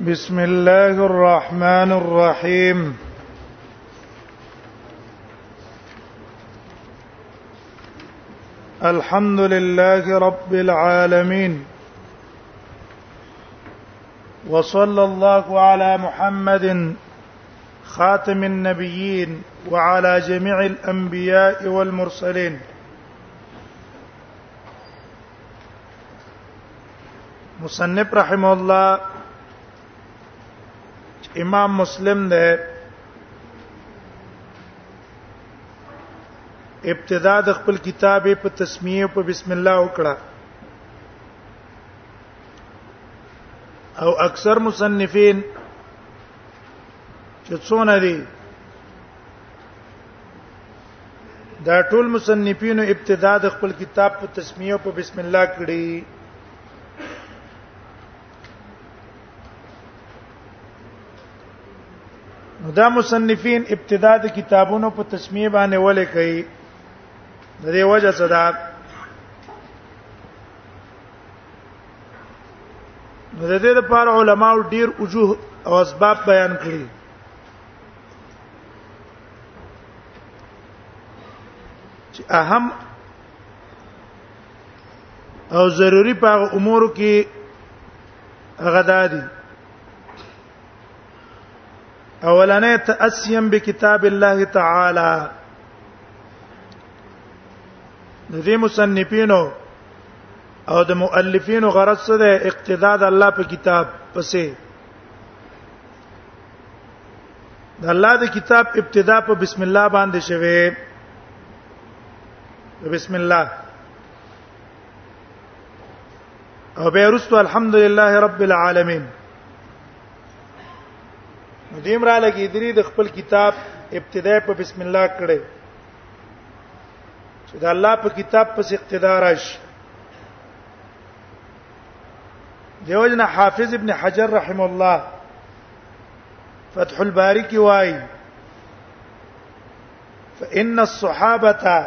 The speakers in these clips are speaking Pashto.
بسم الله الرحمن الرحيم الحمد لله رب العالمين وصلى الله على محمد خاتم النبيين وعلى جميع الانبياء والمرسلين مصنف رحم الله امام مسلم ده ابتدا د خپل کتاب په تسمیه په بسم الله وکړه او اکثر مصنفین چې څونه دي دا ټول مصنفینو ابتدا د خپل کتاب په تسمیه په بسم الله کړی نو دا مصنفین ابتدا د کتابونو په تسمیه باندې ولې کوي د دې وجه څه ده نو د دې لپاره علماو ډیر وجوه او اسباب بیان کړی چې اهم او ضروری په امور کې غدادي اولنې تاسیم به کتاب الله تعالی د دې مصنفینو او د مؤلفینو غرض څه ده اقتداء د الله په کتاب پسې د الله د کتاب ابتدا په بسم الله باندې شوه بسم الله او به رسو الحمدلله رب العالمین دیم را لګی درې د خپل کتاب ابتدا په بسم الله کړي چې د الله په کتاب پس اقتدار راشي دیوژن حافظ ابن حجر رحم الله فتح الباری کی وای فإن الصحابة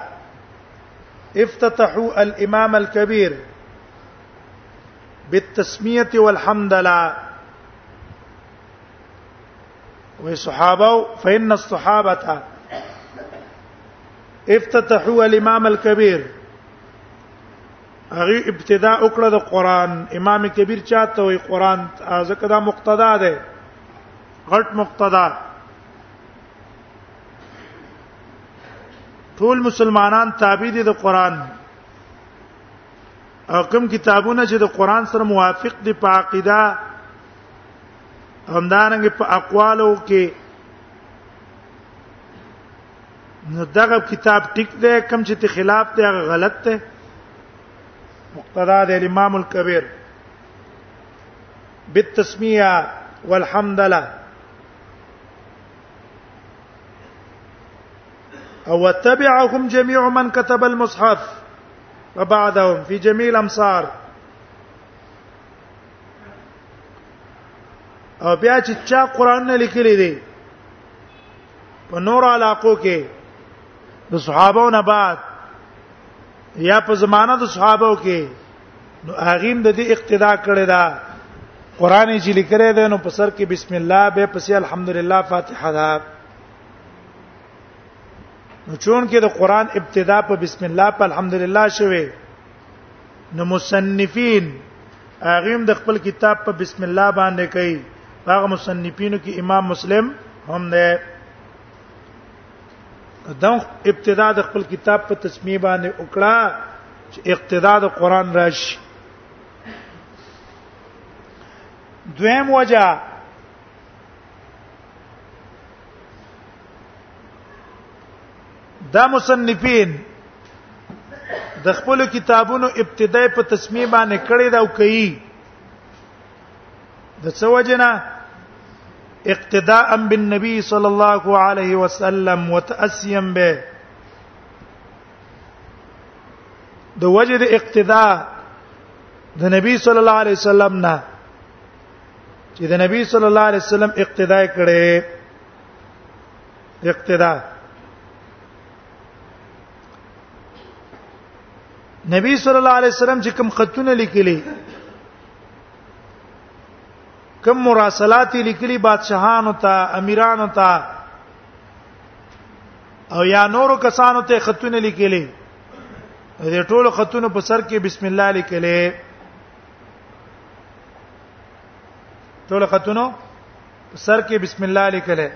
افتتحوا الإمام الكبير بالتسمية والحمد لله وي صحابه فإن الصحابة افتتحوا الامام الكبير هغه ابتدا وکړه د قران امام کبیر چاته وي قران ځکه دا مقتدا ده غټ مقتدا ټول مسلمانان تابع دي د قران او کوم کتابونه چې د قران سره موافق دي په عقیده همدارنګه په اقوالو کې نو دغه کتاب ټیک دی کم چې ته خلاف دی هغه غلط دی مقتدا د امام الکبیر بالتسمیه والحمد لله او تبعهم جميع من كتب المصحف وبعدهم في جميع الامصار او بیا چې چا قران نه لیکلی دی په نور علاقو کې د صحابو نه بعد یا په زمانه د صحابو کې نو هغیم د دې اقتدا کړی دا قران چې لیکره ده نو په سر کې بسم الله به پسې الحمدلله فاتحه ده نو چون کې د قران ابتدا په بسم الله په الحمدلله شوه نو مصنفین هغه د خپل کتاب په بسم الله باندې کوي هغه مصنفینو کې امام مسلم هم ده دا ابتدا د خپل کتاب په تسمیه باندې وکړه چې اقتدا د قران راشي دویم وجہ دا مصنفین د خپل کتابونو ابتدای په تسمیه باندې کړی دا او کوي د څه وجنه اقتداء بالنبي صلى الله عليه وسلم وتاسيا به د وجد اقتداء د نبی صلی الله علیه وسلم نه چې د نبی صلی الله علیه وسلم اقتداء کړي اقتدا نبی صلی الله علیه وسلم چې کوم خطونه لیکلي کوم مراسلات لیکلي بادشاهانو ته امیرانو ته او یا نورو کسانو ته خطونه لیکلي دې ټولو خطونو په سر کې بسم الله لیکلي ټول خطونو سر کې بسم الله لیکله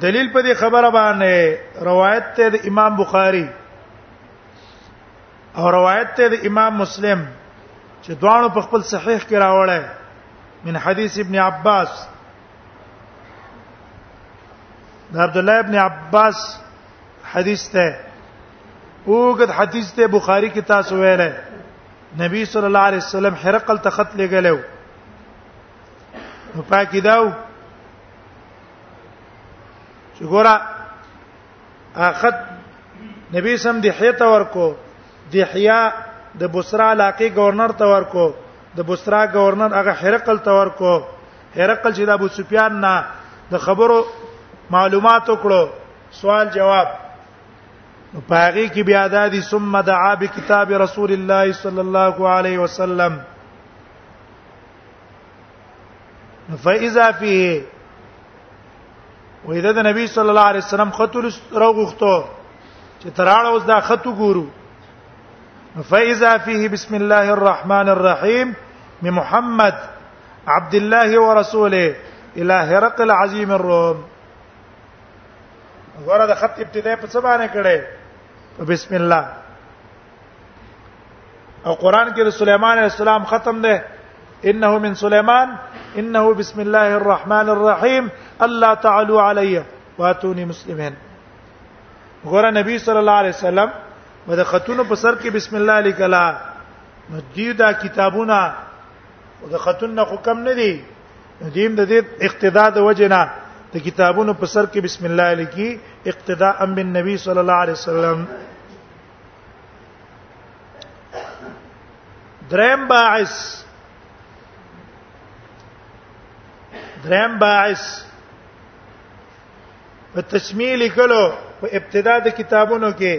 دلیل په دې خبره باندې روایت ته د امام بخاری او روایت ته د امام مسلم چې دواړو په خپل صحیح کې راوړل من حدیث ابن عباس د عبد الله ابن عباس حدیث ته اوګد حدیث ته بخاری کې تاسو ویلای نبی صلی الله علیه وسلم هرقل ته خط لګلو نو پاکی داو چې ګوره اخد نبی سم د حیته ورکو د حیا د بصرا علاقې گورنر ته ورکو د بصرا گورنر هغه هرقل ته ورکو هرقل چې د ابو سفیان نه د خبرو معلومات وکړو سوال جواب پاغي کې بیا د دې ثم دعا بکتاب رسول الله صلی الله علیه وسلم فاذا فيه وې د نبی صلی الله علیه وسلم خط راغوښتو چې تراړه اوس دا خط وګورو فاذا فيه بسم الله الرحمن الرحيم من محمد عبد الله ورسوله الى هرقل عظيم الروم غره د خط ابتدا په څه باندې کړي په بسم الله او قران کې د سليمان عليه السلام ختم ده انه من سليمان انه بسم الله الرحمن الرحيم الله تعالى علي واتوني مسلمين غره نبی صلی الله علیه وسلم د خطونو په سر کې بسم الله لیکلا نو دې دا کتابونه د خطون نه حکم نه دي دیم د دې اقتدا د وجنا د کتابونو په سر کې بسم الله لیکي اقتداء ام بالنبي صلی الله علیه وسلم دریم باعث دریم باعث په تسمیه لیکلو په ابتدا د کتابونو کې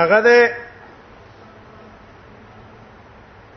هغه ده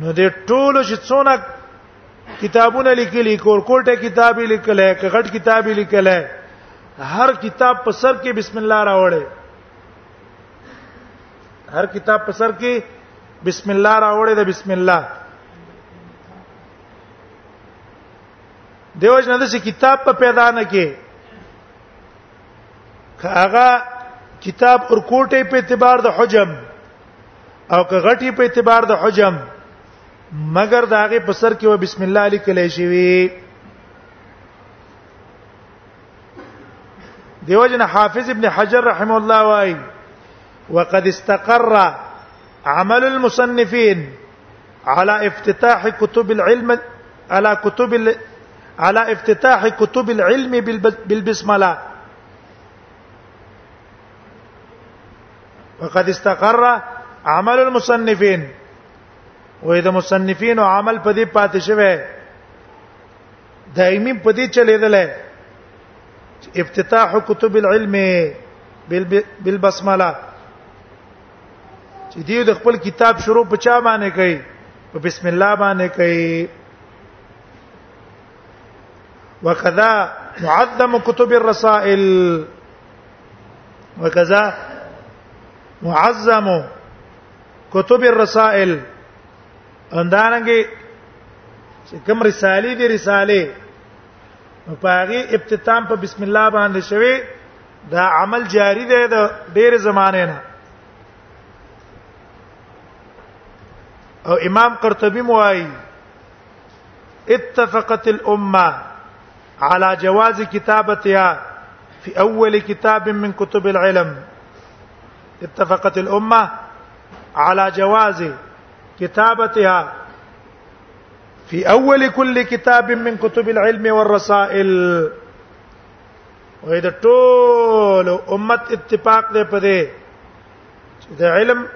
نو د ټولو چې څونه کتابونه لیکلي کور کوټه کتاب لیکل ہے کغټ کتاب لیکل ہے هر کتاب په سر کې بسم الله راوړې هر کتاب په سر کې بسم الله راوړې ده بسم الله دیو جن د کتاب په پیدا نه کې هغه کتاب اور کوټه په اعتبار د حجم او که غټي په اعتبار د حجم مگر د هغه په سر کې و بسم الله لیکل شي وي دیو جن حافظ ابن حجر رحم الله وايي وقد استقر عمل المصنفين على افتتاح كتب العلم على كتب على افتتاح كتب العلم بالبسمله فقد استقر عمل المصنفين وې د مصنفین او عمل په دې پاتې شوی دایمي په دې چلیدل افتتاح کتب العلم بالبسمله چې دیو د خپل کتاب شروع په چا باندې کوي په بسم الله باندې کوي وکذا معظم کتب الرسائل وکذا معظم کتب الرسائل اندانګي چې کوم رسالې دي رسالې په هغه ابتتام په بسم الله باندې شوی دا عمل جاری دی د ډېر زمانه نه او امام قرطبي موایي اتفقت الامه على جواز كتابتها في اول كتاب من كتب العلم اتفقت الامه على جواز كتابتها في اول كل كتاب من كتب العلم والرسائل وإذا طول أمة اتفاق دی په دې علم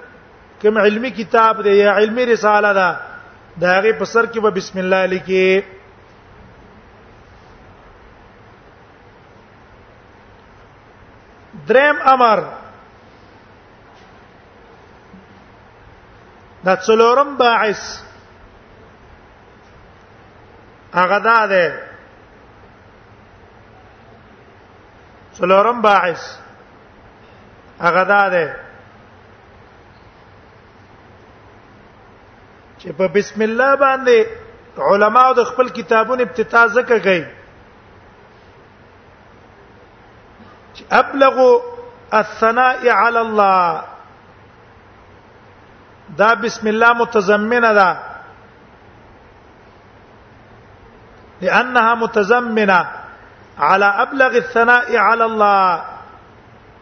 كم علمي کتاب دی یا علمي رساله ده دا هغه په سر کې به بسم الله لیکي دریم امر دا څلورم باعث هغه دا ده څلورم باعث هغه دا ده چې په بسم الله باندې علما د خپل کتابونو ابتدا زکه کوي چې ابلغ الثناء علی الله دا بسم الله متضمنه ده لانها متضمنه على ابلغ الثناء على الله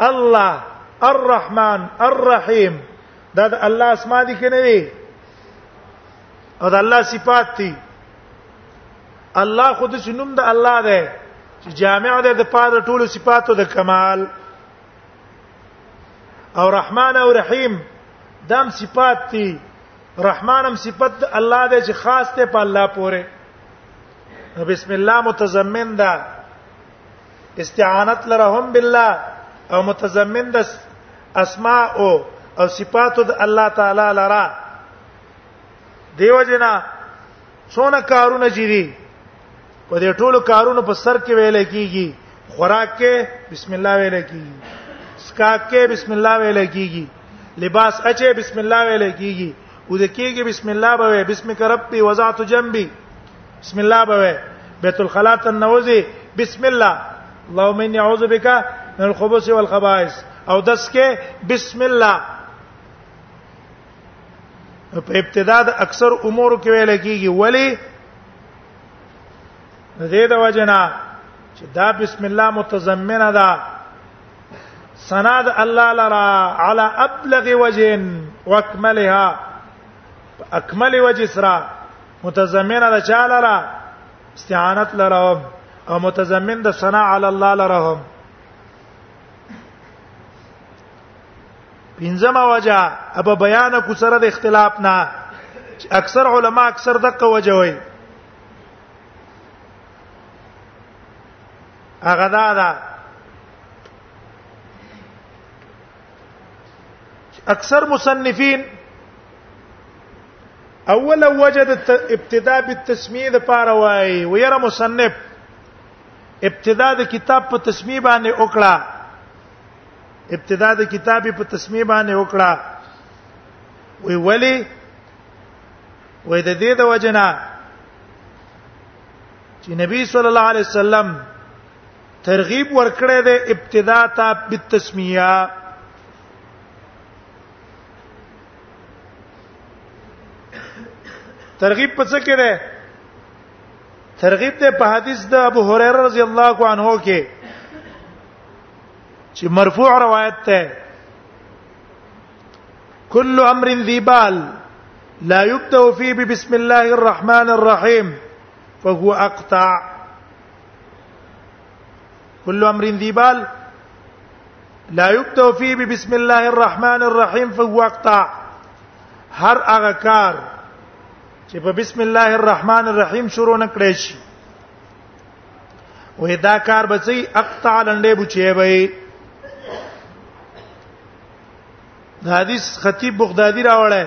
الله الرحمن الرحیم دا د الله اسماء دي کنه دي او د الله صفات دي الله خود شنوم د الله ده چې جامع ده د پاره ټول صفاتو د کمال او رحمان او رحیم دام صفات دي رحمانم صفت الله ده چې خاص ته په الله پوره نو بسم الله متضمن ده استعانت لرهم بالله او متضمن ده اسماء او او صفات د الله تعالی لرا دیو جنا څونه کارونه چي دي په دې ټولو کارونو په سر کې ویل کیږي خوراک کې بسم الله ویل کیږي سکاک کې بسم الله ویل کیږي لباس اچي بسم الله ویل کیږي او د کېږي بسم الله به بسمک ربي وضعت جنبي بسم الله به بیت الخلا تنوزي بسم الله اللهم اني اعوذ بك من الخبث والخبائث او دس کې بسم الله په ابتدا د اکثر امور کې ویل کېږي ولی دې د وجنا چې دا بسم الله متضمنه ده سنا د الله لرا على ابلغ وجه واكملها اکمل وجه سرا متضمنه د چا لرا استعانت لرا او متضمن د سنا علی الله لرا هم پنځمه وجه اب بیان کو سره د اختلاف نه اکثر علما اکثر دغه وجه وایي هغه دا ده اکثر مصنفین اول وجد ابتداء بالتسمیه د پاره وای ويره مصنف ابتداء د کتاب په تسمیه باندې وکړه ابتداء د کتاب په تسمیه باندې وکړه وی ولی وې د دې د وجنه چې نبی صلی الله علیه وسلم ترغیب ورکړی دی ابتدا ته بالتسمیه ترغیب پڅ کړي ترغیب ته په حدیث د ابو هريره رضی الله عنه کې چې مرفوع روایت ده كل امر ذي بال لا يبدا فيه بسم الله الرحمن الرحيم فهو اقطع كل امر ذي بال لا يبدا فيه بسم الله الرحمن الرحيم فهو اقطع هر هغه کار چې په بسم الله الرحمن الرحیم شروع نکړی شي وې دا کار بچي اقطع لنډې بچي وي حدیث خطیب بغدادي راوړی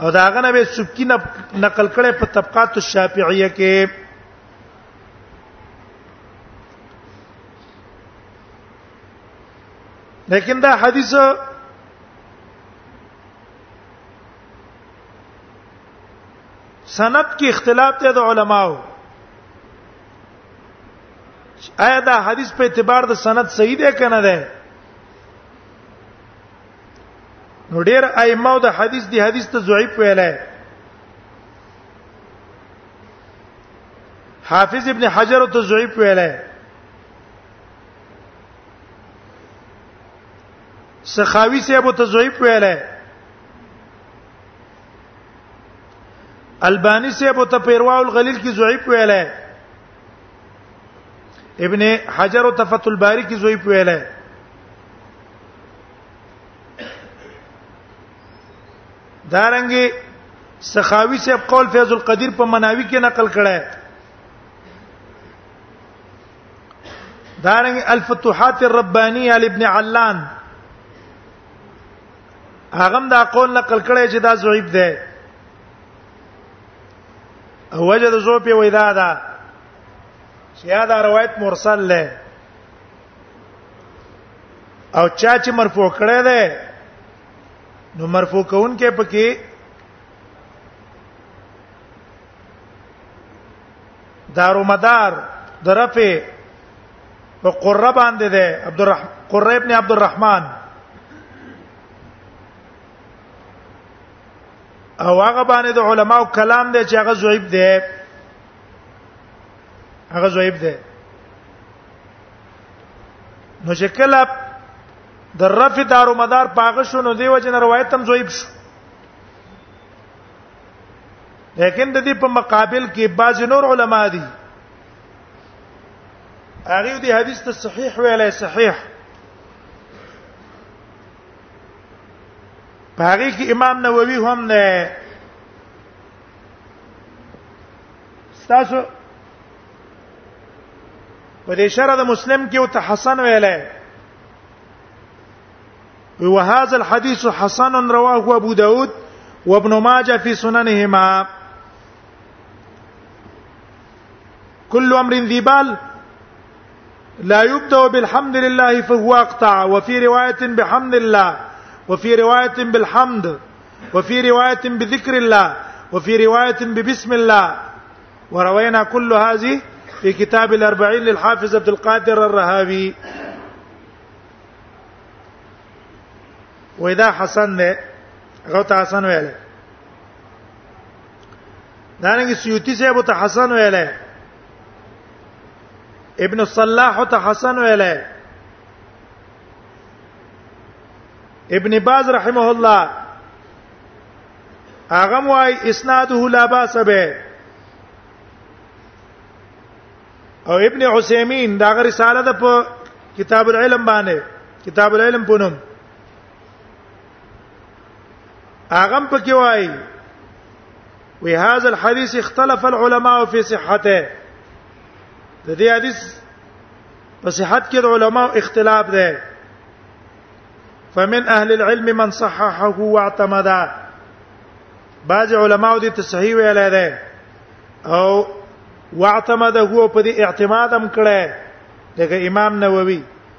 او دا غنه به سبکی نقل کړي په طبقات الشافعیه کې لیکن دا حدیث سند کې اختلاف دی د علماو آیا دا حدیث په اعتبار د سند صحیح دی کنه دی نو ډیر ائمه او د حدیث دی حدیث ته ضعیف ویلای حافظ ابن حجر ته ضعیف ویلای سخاوی سے ابو ته ضعیف ویلای البانی سے ابو ته پیروا الغلیل کی ضعیف ویلای ابن حجر او تفت الباری کی زوی پیلای دارنګي سخاوي صاحب قول فیض القدیر په مناوی کې نقل کړه دارنګ الفتوحات الربانیه لابن علان هغه دا قول نقل کړی چې دا ضعیف دی او وجه د زو په وېدا ده چې یا دا روایت مرسل له او چا چې مرفوع کړی دی نو مرفوع کون کې پکې دارو مدار درفه په قره باندې ده عبدالرحمن قره ابن عبدالرحمن او هغه باندې د علماو کلام دی چې هغه زویب دی هغه زویب دی نو چې کله د رفع دارو مدار پاغه شو نو دیو جن روایت هم زویب شو لیکن د دې په مقابل کې بعض نور علما دي هغه دې حدیث ته صحیح ویلای صحیح پاره کې امام نووي هم نه تاسو په دې شرع د مسلم کې او ته حسن ویلای وهذا الحديث حسن رواه ابو داود وابن ماجه في سننهما كل امر ذي بال لا يبدا بالحمد لله فهو اقطع وفي روايه بحمد الله وفي روايه بالحمد وفي روايه بذكر الله وفي روايه ببسم الله وروينا كل هذه في كتاب الأربعين للحافظ عبد القادر الرهابي وإذا حسن غوت حسن ويلا دانګي سیوطی صاحب ته حسن ویلې ابن صلاح ته حسن ویلې ابن باز رحمه الله هغه وای اسناده لا باس به او ابن عثیمین دا غ رساله ده په کتاب العلم باندې کتاب العلم پونم اغم پکې وای وی هاذا الحديث اختلف العلماء في صحته د دې حدیث په صحت کې د علماو اختلاف دی فمن اهل العلم من صححه واعتمد بعض علماو دې تصحیح ویل دی او واعتمد هو په دې اعتماد هم کړه دغه امام نووي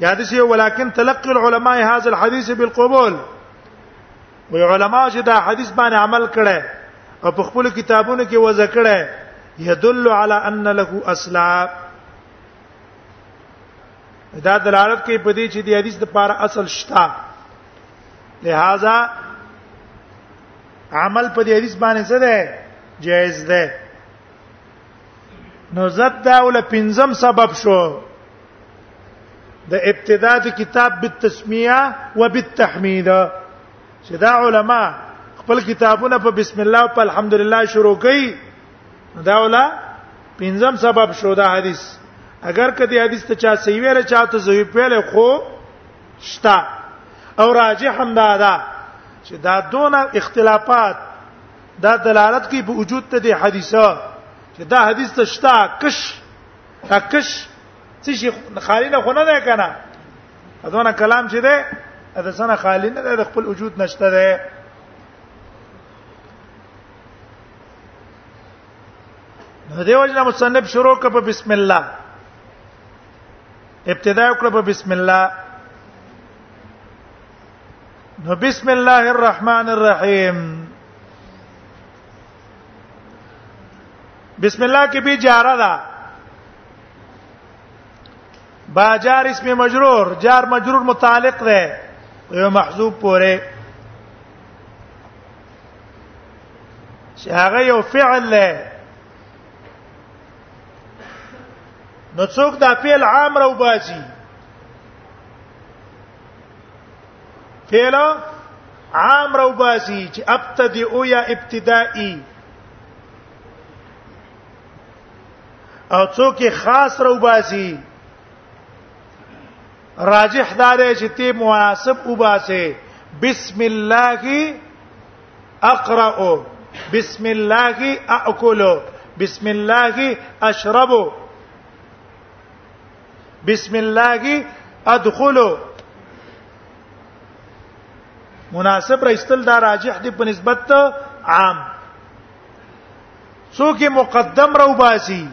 یاد شي ولکن تلقي العلماء هذا الحديث بالقبول وی علماء چې دا حدیث باندې عمل کړي او په خپل کتابونو کې وځ کړي يدل على ان له اصلا دا دلالت کوي په دې چې د حدیث د پاره اصل شته لہذا عمل په دې حدیث باندې څه ده جائز ده نو زد دا ول پنځم سبب شو د ابتداء د کتاب بالتسمیه وبالتحمید چې دا علما خپل کتابونه په بسم الله او په الحمدلله شروع کړي دا ولا پنځم سبب شو دا حدیث اگر کدی حدیث ته چا صحیح ویل چاته ضعیف ویل خو شتا او راجح هم دا ده چې دا دون اختلافات دا دلالت کوي په وجود ته د حدیثه چې دا حدیث ته شتا کش دا کش څه شي خالی نه خونه ده کنه اذونه کلام چې ده دا سنه خالی نه ده خپل وجود نشته ده نو دیو جنا مصنف شروع کړ په بسم الله ابتدا وکړه په بسم الله نو بسم الله الرحمن الرحیم بسم الله کې به جاره ده باجار اسم مجرور جار مجرور متعلق ده یو محذوب پوره چې هغه یو فعل له نو څوک دا فعل عام راو باسي فعل عام رو باسي چې ابتدئ یا ابتدائي او څوک خاص رو باسي راجح دار چې ته مناسب وباسه بسم الله اقرأ بسم الله اكل بسم الله اشرب بسم الله ادخلوا مناسب رئیستل دا راجح دی په نسبت عام څوک مقدم رو باسي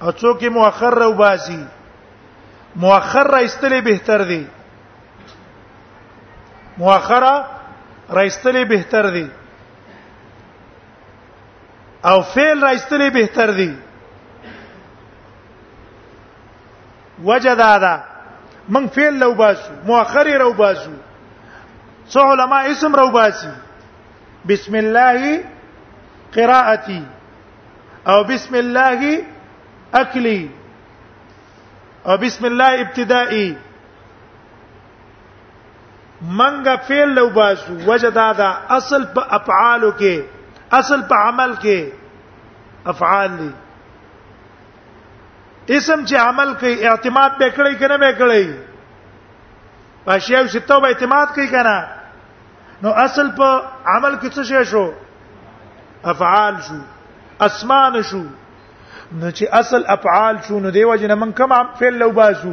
او څوک مؤخر رو باسي مؤخر رئیستل بهتر دی مؤخره رئیستل بهتر دی او فعل راستلې بهتر دی وجه دا ده من فعل لو باسو مؤخر رو باسو څو علما اسم رو باسي بسم الله قراءتي او بسم الله اكلي او بسم الله ابتدائي منګه فعل لو باسو وجدا دا اصل په افعالو کې اصل په عمل کې افعال دي اسم چې عمل کوي اعتماد به کړی کنه به کړی پښیو ستو به اعتماد کوي کنه نو اصل په عمل کې څه شی شو افعال شو اسمان شو نو چې اصل افعال شو نو دیو جن من کوم فعل لو باسو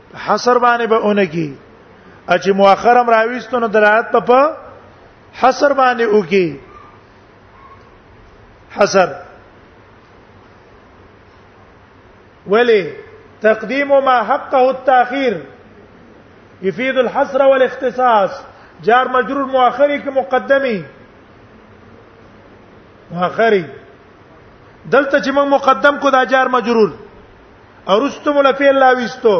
په حصر باندې به اونګي اچ مؤخرم راويستو نو دلالت په په حصر باندې وکي حصر ولی تقديم ما حقه التاخير يفيد الحصر والاختصاص جار مجرور مؤخري کې مقدمي مؤخري دلته چې موږ مقدم کو دا جار مجرور ارستم له فعل لا وستو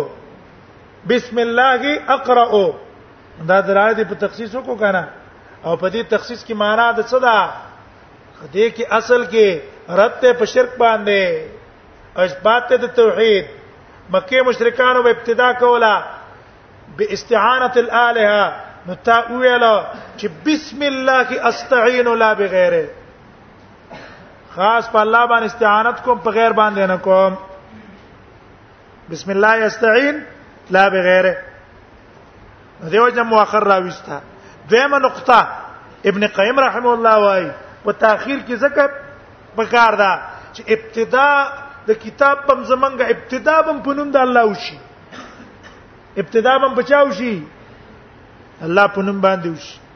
بسم الله اقرا دا درا دې په تخصیص وکړو کنه او په دې تخصیص کې معنا د څه ده دې کې اصل کې رد ته په شرک باندې اثبات ته د توحید مکه مشرکانو په ابتدا کوله باستعانه الالهه نو تا ویل چې بسم الله استعين لا بغیره خاص په الله باندې استعانت کوم په غیر باندې نه کوم بسم الله یستعين لا بغیره دیو جن مؤخر راويستا دیمه نقطه ابن قیم رحم الله وای په تاخير کې ذکر پکار دا چې ابتدا د کتاب پم زمنګ ابتدا بم پنوم د الله وشي ابتدا بم بچاو شي الله پنوم باندې وشي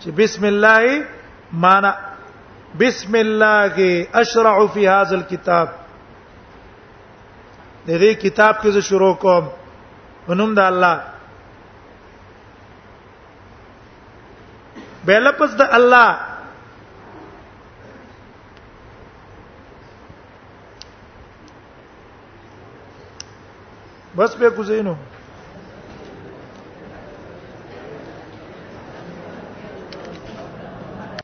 چې بسم الله معنا بسم الله اشرع فی هذا الكتاب د دې کتاب کې زه شروع کوم ونوم د الله به لپس د الله بس به کوزینو